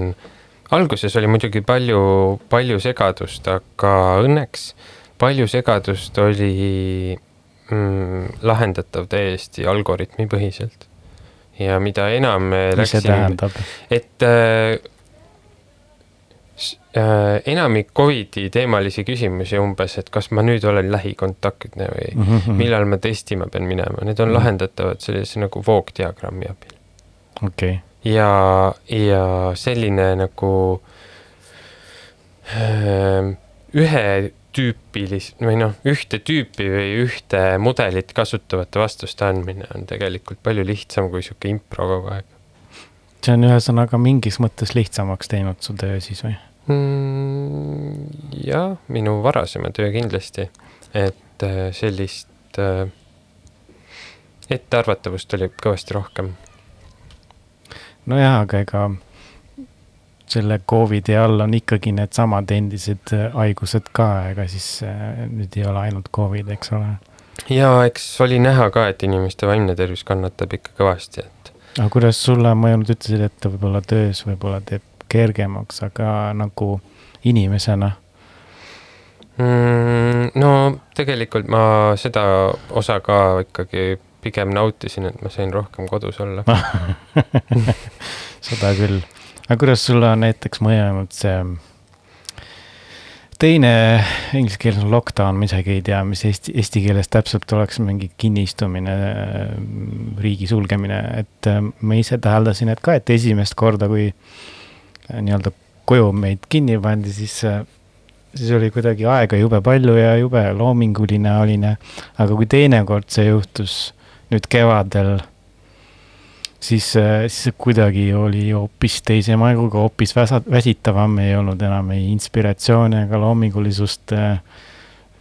alguses oli muidugi palju, palju segadust, aga õnneks palju segadust oli mm, lahendatav täiesti algoritmipõhiselt. ja mida enam me mis see tähendab? et äh, äh, enamik Covidi teemalisi küsimusi umbes, et kas ma nüüd olen lähikontaktne või mm -hmm. millal ma testima pean minema, need on mm -hmm. lahendatavad sellise nagu voogdiagrammi abil. okei okay. ja, ja selline nagu äh, ühe tüüpilist või noh, ühte tüüpi või ühte mudelit kasutavate vastuste andmine on tegelikult palju lihtsam kui sihuke impro kogu aeg. See on ühesõnaga mingis mõttes lihtsamaks teinud su töö siis või mm,? jah, minu varasema töö kindlasti, et äh, sellist äh, ettearvatavust oli kõvasti rohkem. nojah, aga ega selle Covidi all on ikkagi needsamad endised äh, haigused ka, ega siis äh, nüüd ei ole ainult Covid, eks ole. ja eks oli näha ka, et inimeste vaimne tervis kannatab ikka kõvasti, et. Aga kuidas sulle mõjunud, ütlesid, et ta võib-olla töös võib-olla teeb kergemaks, aga nagu inimesena mm,? no tegelikult ma seda osa ka ikkagi pigem nautisin, et ma sain rohkem kodus olla <laughs> seda küll aga kuidas sulle on näiteks mõjunud see teine inglise keeles on lockdown, ma isegi ei tea, mis eesti, eesti keeles täpselt oleks mingi kinnistumine, riigi sulgemine, et äh, ma ise täheldasin, et ka, et esimest korda, kui äh, nii-öelda koju meid kinni pandi, siis, äh, siis oli kuidagi aega jube palju ja jube loominguline olin. aga kui teinekord see juhtus nüüd kevadel siis, äh, siis kuidagi oli hoopis teise maiguga, hoopis väsa-, väsitavam, ei olnud enam ei inspiratsiooni ega loomingulisust äh,.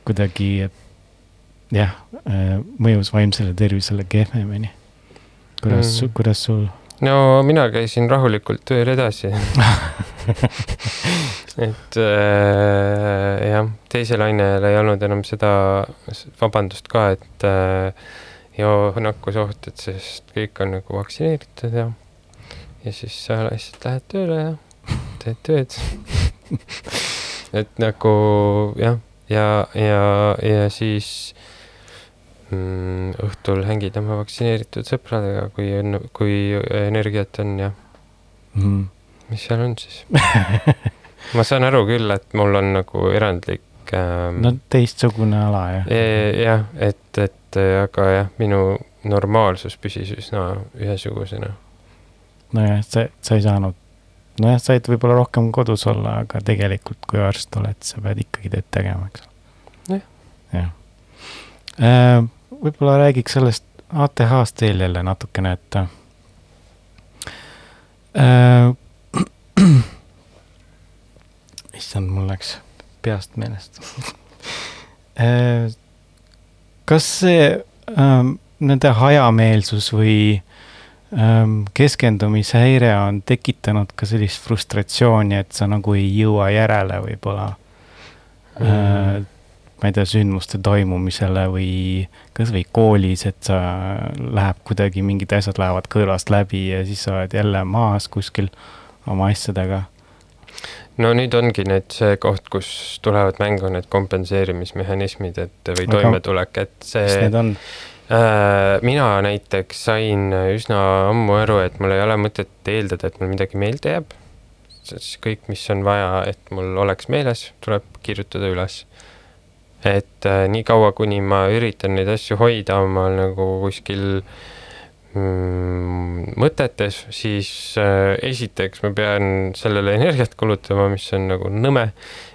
kuidagi, jah äh,, mõjus vaimsele tervisele kehvemini. kuidas mm., kuidas sul? no mina käisin rahulikult tööl edasi <laughs> et äh, jah, teisel ainel ei olnud enam seda vabandust ka, et äh, ja nakkusohted, sest kõik on nagu vaktsineeritud ja, ja siis sa lihtsalt lähed tööle ja teed tööd <laughs> et nagu jah, ja, ja, ja siis mm, õhtul hängid oma vaktsineeritud sõpradega, kui, kui energiat on ja mm. mis seal on siis ma saan aru küll, et mul on nagu erandlik ähm,. no teistsugune ala jah. Jah, et, et aga jah, minu normaalsus püsis üsna ühesugusena. nojah, sa, sa ei saanud, nojah, said võib-olla rohkem kodus olla, aga tegelikult, kui arst oled, sa pead ikkagi tööd tegema, eks ole. jah. Äh, võib-olla räägiks sellest ATH-st veel jälle natukene, et äh,. <clears throat> issand, mul läks peast meelest <laughs> äh, kas see ähm, nende hajameelsus või ähm, keskendumishäire on tekitanud ka sellist frustratsiooni, et sa nagu ei jõua järele võib-olla mm. äh, ma ei tea, sündmuste toimumisele või kasvõi koolis, et sa, läheb kuidagi, mingid asjad lähevad kõrvast läbi ja siis sa oled jälle maas kuskil oma asjadega no nüüd ongi nüüd see koht, kus tulevad mängu need kompenseerimismehhanismid, et või Aga toimetulek, et see. mis need on? Äh, mina näiteks sain üsna ammu aru, et mul ei ole mõtet eeldada, et mul midagi meelde jääb. siis kõik, mis on vaja, et mul oleks meeles, tuleb kirjutada üles. et äh, niikaua, kuni ma üritan neid asju hoida omal nagu kuskil äh, mõtetes, siis äh, esiteks ma pean sellele energiat kulutama, mis on nagu nõme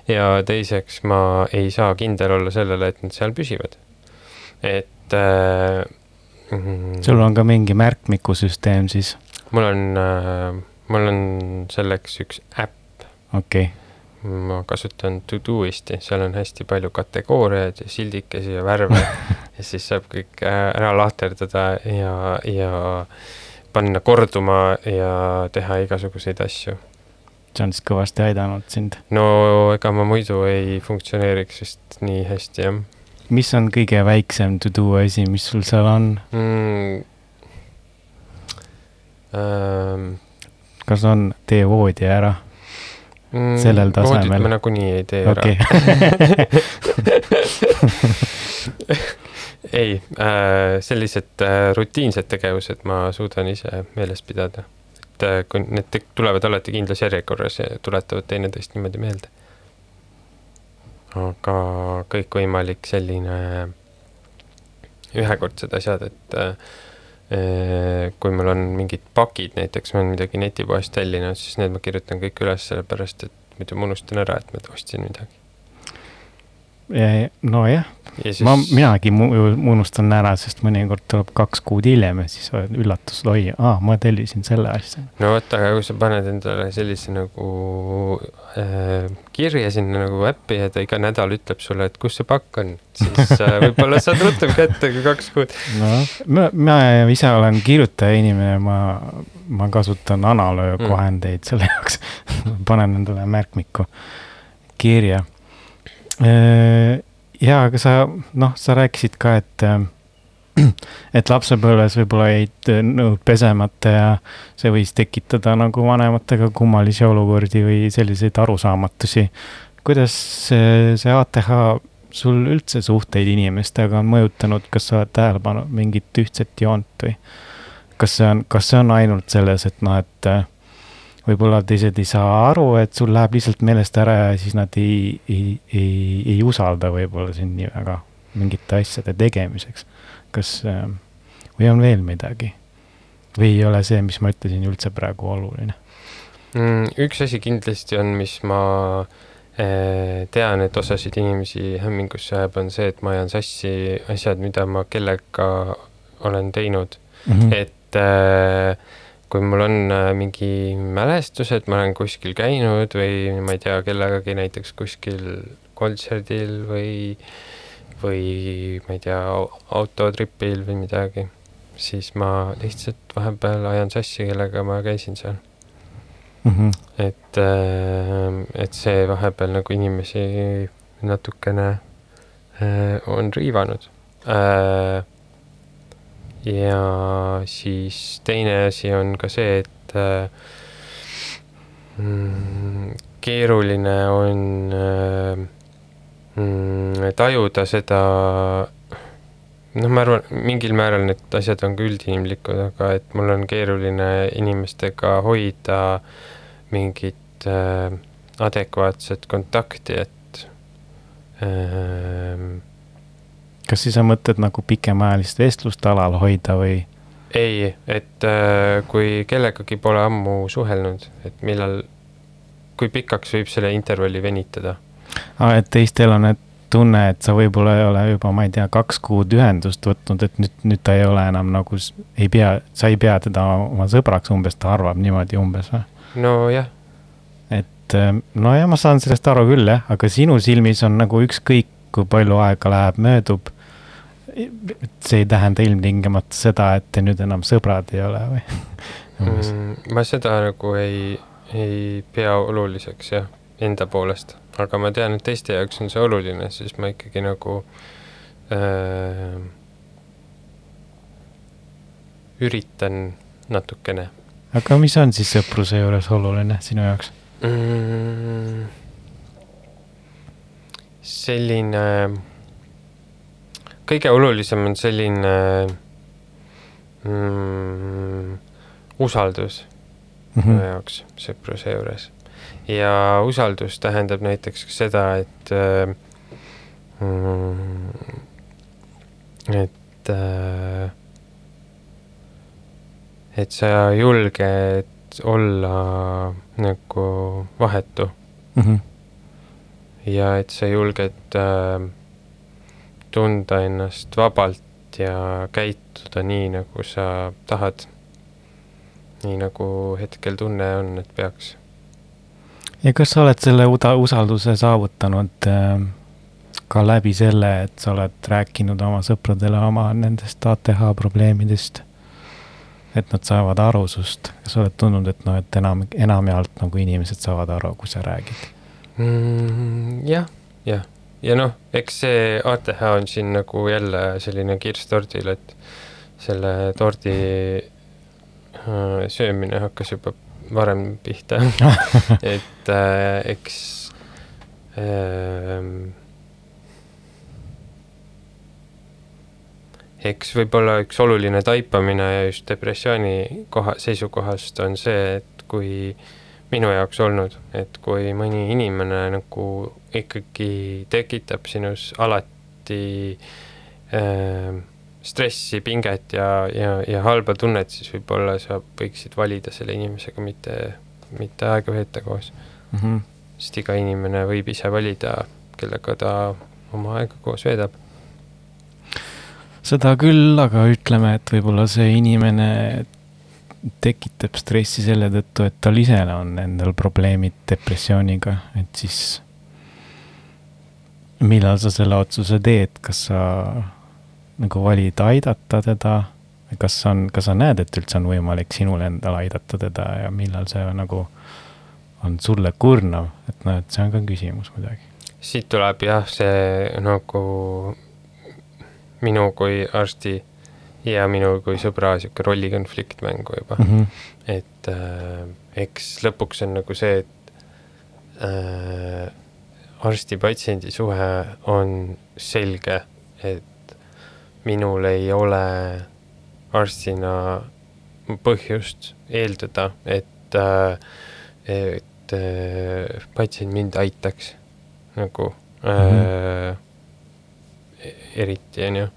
ja teiseks ma ei saa kindel olla sellele, et nad seal püsivad. et äh,. Mm, sul on ka mingi märkmikusüsteem siis? mul on äh,, mul on selleks üks äpp. okei okay ma kasutan Todoisti, seal on hästi palju kategooriaid ja sildikesi ja värve <laughs> ja siis saab kõik äh, ära lahterdada ja, ja panna korduma ja teha igasuguseid asju. see on siis kõvasti aidanud sind? no ega ma muidu ei funktsioneeriks vist nii hästi, jah. mis on kõige väiksem to do asi, mis sul seal on mm.? Ähm, kas on tee voodi ära? Mm, sellel tasemel. me nagunii ei tee okay. ära <laughs> ei äh,, sellised äh, rutiinsed tegevused ma suudan ise meeles pidada. et äh, kui need tulevad alati kindlas järjekorras ja tuletavad teineteist niimoodi meelde. aga kõikvõimalik selline ühekordsed asjad, et äh, kui mul on mingid pakid, näiteks olen midagi netipoest tellinud, siis need ma kirjutan kõik üles, sellepärast et muidu ma unustan ära, et ma ostsin midagi. nojah, Siis... ma, minagi mu, unustan ära, sest mõnikord tuleb kaks kuud hiljem ja siis üllatus, oi, aa, ma tellisin selle asja. no vot, aga kui sa paned endale sellise nagu äh, kirja sinna nagu äppi ja ta iga nädal ütleb sulle, et kus see pakk on, siis äh, <laughs> võib-olla saad rutem kätte kui kaks kuud. no ma, ma ise olen kirjutaja inimene, ma, ma kasutan analöökohendeid mm. selle jaoks <laughs> panen endale märkmikku kirja jaa, aga sa, noh, sa rääkisid ka, et, äh, <clears throat> et lapsepõlves võib-olla jäid äh, nõud pesemata ja see võis tekitada nagu vanematega kummalisi olukordi või selliseid arusaamatusi. kuidas see, see ATH sul üldse suhteid inimestega on mõjutanud, kas sa oled tähele pannud mingit ühtset joont või kas see on, kas see on ainult selles, et noh, et äh, võib-olla teised ei saa aru, et sul läheb lihtsalt meelest ära ja siis nad ei, ei, ei, ei usalda võib-olla sind nii väga mingite asjade tegemiseks. kas äh, või on veel midagi? või ei ole see, mis ma ütlesin, üldse praegu oluline mm,? üks asi kindlasti on, mis ma eh, tean, et osasid inimesi hämmingusse ajab, on see, et ma ajan sassi asjad, mida ma kellega olen teinud mm. -hmm. et äh, kui mul on äh, mingi mälestus, et ma olen kuskil käinud või ma ei tea, kellegagi näiteks kuskil kontserdil või, või ma ei tea, autotripil või midagi, siis ma lihtsalt vahepeal ajan sassi, kellega ma käisin seal mm. -hmm. et, äh, et see vahepeal nagu inimesi natukene äh, on riivanud ja siis teine asi on ka see, et äh, mm, keeruline on äh, mm, tajuda seda, noh, ma arvan, mingil määral need asjad on ka üldinimlikud, aga et mul on keeruline inimestega hoida mingit äh, adekvaatset kontakti, et äh, kas siis sa mõtled nagu pikemaajalist vestlust alal hoida või? ei, et äh, kui kellegagi pole ammu suhelnud, et millal, kui pikaks võib selle intervalli venitada ah,? et teistel on need tunne, et sa võib-olla ei ole juba, ma ei tea, kaks kuud ühendust võtnud, et nüüd, nüüd ta ei ole enam nagu, ei pea, sa ei pea teda oma sõbraks umbes, ta arvab niimoodi umbes või? nojah. et äh, nojah, ma saan sellest aru küll jah, aga sinu silmis on nagu ükskõik, kui palju aega läheb, möödub see ei tähenda ilmtingimata seda, et te nüüd enam sõbrad ei ole või <laughs> mm,? ma seda nagu ei, ei pea oluliseks jah, enda poolest, aga ma tean, et teiste jaoks on see oluline, siis ma ikkagi nagu äh, üritan natukene. aga mis on siis sõpruse juures oluline sinu jaoks mm,? selline kõige olulisem on selline mm, usaldus mm -hmm. mu jaoks sõpruse juures. ja usaldus tähendab näiteks ka seda, et äh, mm, et äh, et sa julged olla nagu vahetu mm. -hmm. ja et sa julged äh, tunda ennast vabalt ja käituda nii, nagu sa tahad. nii nagu hetkel tunne on, et peaks. ja kas sa oled selle usalduse saavutanud äh, ka läbi selle, et sa oled rääkinud oma sõpradele oma nendest ATH probleemidest? et nad saavad aru sust, kas sa oled tundnud, et noh, et enam, enamjaolt nagu inimesed saavad aru, kui sa räägid mm,? jah, jah ja noh, eks see ATH on siin nagu jälle selline kirss tordil, et selle tordi äh, söömine hakkas juba varem pihta. <laughs> Et äh, eks äh, eks võib-olla üks oluline taipamine just depressiooni koha, seisukohast on see, et kui minu jaoks olnud, et kui mõni inimene nagu ikkagi tekitab sinus alati äh, stressi, pinget ja, ja, ja halba tunnet, siis võib-olla sa võiksid valida selle inimesega mitte, mitte aega veeta koos mm. -hmm. sest iga inimene võib ise valida, kellega ta oma aega koos veedab seda küll, aga ütleme, et võib-olla see inimene tekitab stressi selle tõttu, et tal ise on endal probleemid depressiooniga, et siis millal sa selle otsuse teed, kas sa nagu valid aidata teda? Kas on, kas sa näed, et üldse on võimalik sinul endal aidata teda ja millal see nagu on sulle kurnav, et noh, et see on ka küsimus muidugi. siit tuleb jah, see nagu minu kui arsti ja minu kui sõbra sihuke rollikonflikt mängu juba mm. -hmm. et äh, eks lõpuks on nagu see, et äh, arsti-patsiendi suhe on selge, et minul ei ole arstina põhjust eeldada, et, äh, et äh, patsient mind aitaks nagu mm -hmm. äh, eriti, on ju.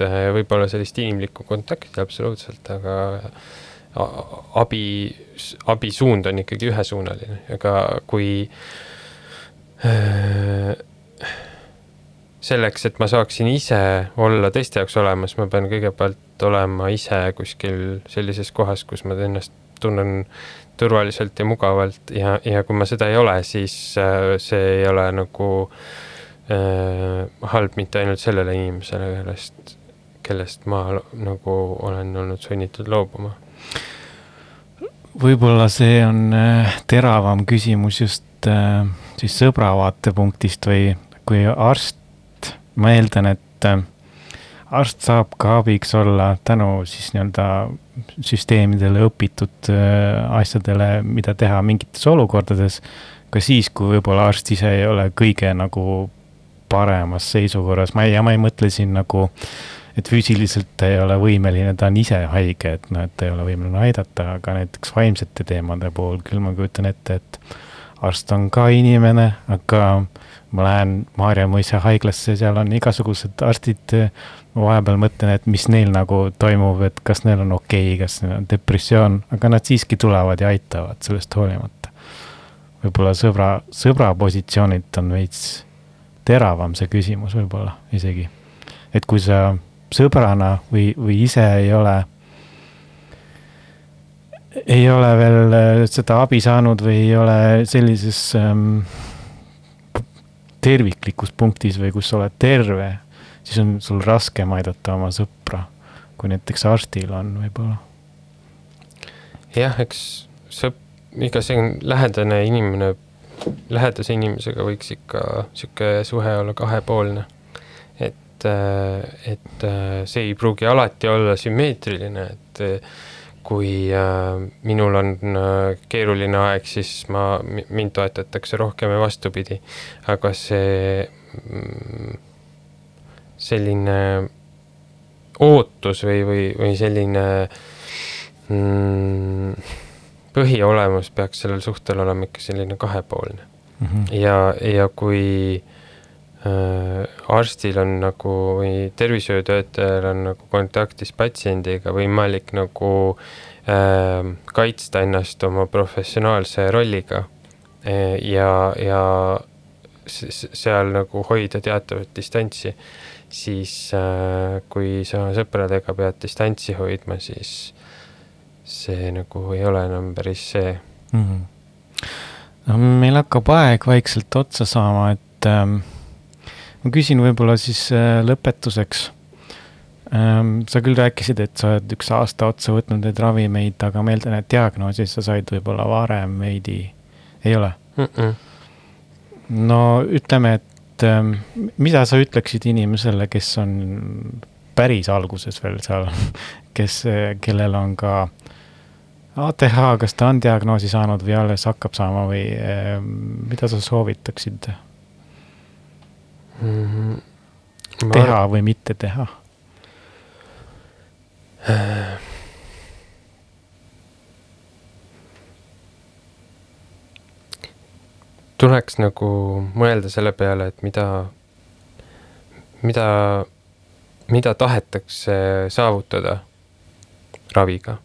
Et äh, võib-olla sellist inimlikku kontakti absoluutselt, aga abi, abisuund on ikkagi ühesuunaline, aga kui äh, selleks, et ma saaksin ise olla teiste jaoks olemas, ma pean kõigepealt olema ise kuskil sellises kohas, kus ma ennast tunnen turvaliselt ja mugavalt ja, ja kui ma seda ei ole, siis äh, see ei ole nagu äh, halb mitte ainult sellele inimesele, kellest, kellest ma nagu olen olnud sunnitud loobuma. võib-olla see on äh, teravam küsimus just äh siis sõbra vaatepunktist või kui arst, ma eeldan, et äh, arst saab ka abiks olla tänu siis nii-öelda süsteemidele õpitud äh, asjadele, mida teha mingites olukordades. ka siis, kui võib-olla arst ise ei ole kõige nagu paremas seisukorras, ma ei, ja ma ei mõtle siin nagu, et füüsiliselt ei ole võimeline, ta on ise haige, et noh, et ta ei ole võimeline aidata, aga näiteks vaimsete teemade puhul küll ma kujutan ette, et arst on ka inimene, aga ma lähen Maarja mõisa haiglasse, seal on igasugused arstid. ma vahepeal mõtlen, et mis neil nagu toimub, et kas neil on okei okay,, kas neil on depressioon, aga nad siiski tulevad ja aitavad sellest hoolimata. võib-olla sõbra, sõbra positsioonilt on veits teravam see küsimus võib-olla isegi. et kui sa sõbrana või, või ise ei ole ei ole veel äh, seda abi saanud või ei ole sellises ähm, terviklikus punktis või kus sa oled terve, siis on sul raskem aidata oma sõpra, kui näiteks arstil on võib-olla. jah, eks sõp-, iga see lähedane inimene, lähedase inimesega võiks ikka sihuke suhe olla kahepoolne. Et, et see ei pruugi alati olla sümmeetriline, et kui äh, minul on äh, keeruline aeg, siis ma, mind toetatakse rohkem ja vastupidi. aga see mm, selline ootus või, või, või selline mm, põhiolemus peaks sellel suhtel olema ikka selline kahepoolne mm. -hmm. ja, ja kui äh, arstil on nagu või tervishoiutöötajal on nagu kontaktis patsiendiga võimalik nagu äh, kaitsta ennast oma professionaalse rolliga e, ja, ja seal nagu hoida teatavat distantsi, siis äh, kui sa sõpradega pead distantsi hoidma, siis see nagu ei ole enam päris see mm. -hmm. no meil hakkab aeg vaikselt otsa saama, et ähm, ma küsin võib-olla siis äh, lõpetuseks ähm,. sa küll rääkisid, et sa oled üks aasta otsa võtnud neid ravimeid, aga ma eeldan, et diagnoosi sa said võib-olla varem veidi, ei ole mm? -mm. no ütleme, et ähm, mida sa ütleksid inimesele, kes on päris alguses veel seal, <laughs> kes, kellel on ka ATH, kas ta on diagnoosi saanud või alles hakkab saama või äh, mida sa soovitaksid? Mm. -hmm. Ma... teha või mitte teha tuleks nagu mõelda selle peale, et mida, mida, mida tahetakse saavutada raviga mm.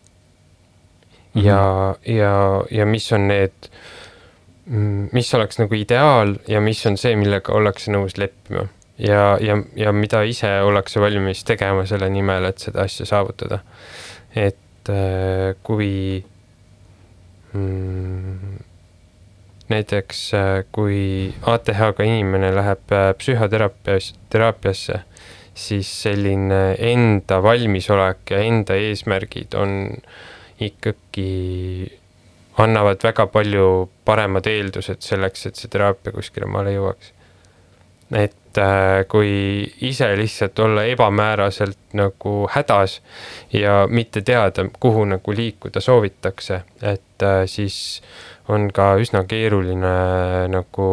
-hmm. ja, ja, ja mis on need mm, mis oleks nagu ideaal ja mis on see, millega ollakse nõus leppima. ja, ja, ja mida ise ollakse valmis tegema selle nimel, et seda asja saavutada. et äh, kui mm, näiteks äh, kui ATH-ga inimene läheb äh, psühhoteraapias, teraapiasse, siis selline enda valmisolek ja enda eesmärgid on ikkagi, annavad väga palju paremad eeldused selleks, et see teraapia kuskile maale jõuaks. et äh, kui ise lihtsalt olla ebamääraselt nagu hädas ja mitte teada, kuhu nagu liikuda soovitakse, et siis on ka üsna keeruline nagu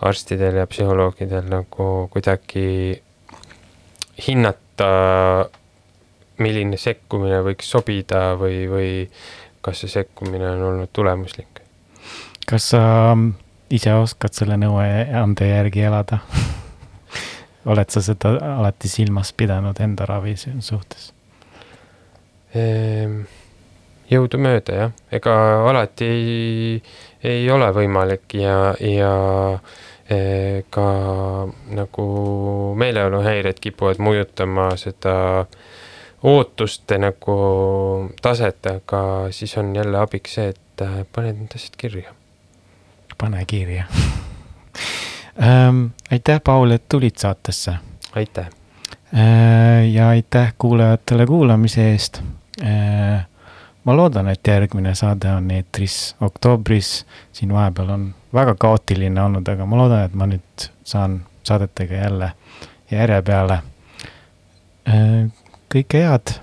arstidel ja psühholoogidel nagu kuidagi hinnata, milline sekkumine võiks sobida või, või kas see sekkumine on olnud tulemuslik. kas sa ise oskad selle nõuande järgi elada <laughs> oled sa seda alati silmas pidanud enda ravi suhtes ehm,? jõudumööda jah, ega alati ei, ei ole võimalik ja, ja e, ka nagu meeleoluhäired kipuvad mõjutama seda ootuste nagu taset, aga siis on jälle abiks see, et äh, paned need asjad kirja. pane kirja ähm,. <laughs> aitäh, Paul, et tulid saatesse. aitäh äh,. ja aitäh kuulajatele kuulamise eest äh, ma loodan, et järgmine saade on eetris oktoobris. siin vahepeal on väga kaootiline olnud, aga ma loodan, et ma nüüd saan saadetega jälle järje peale. Äh, kõike head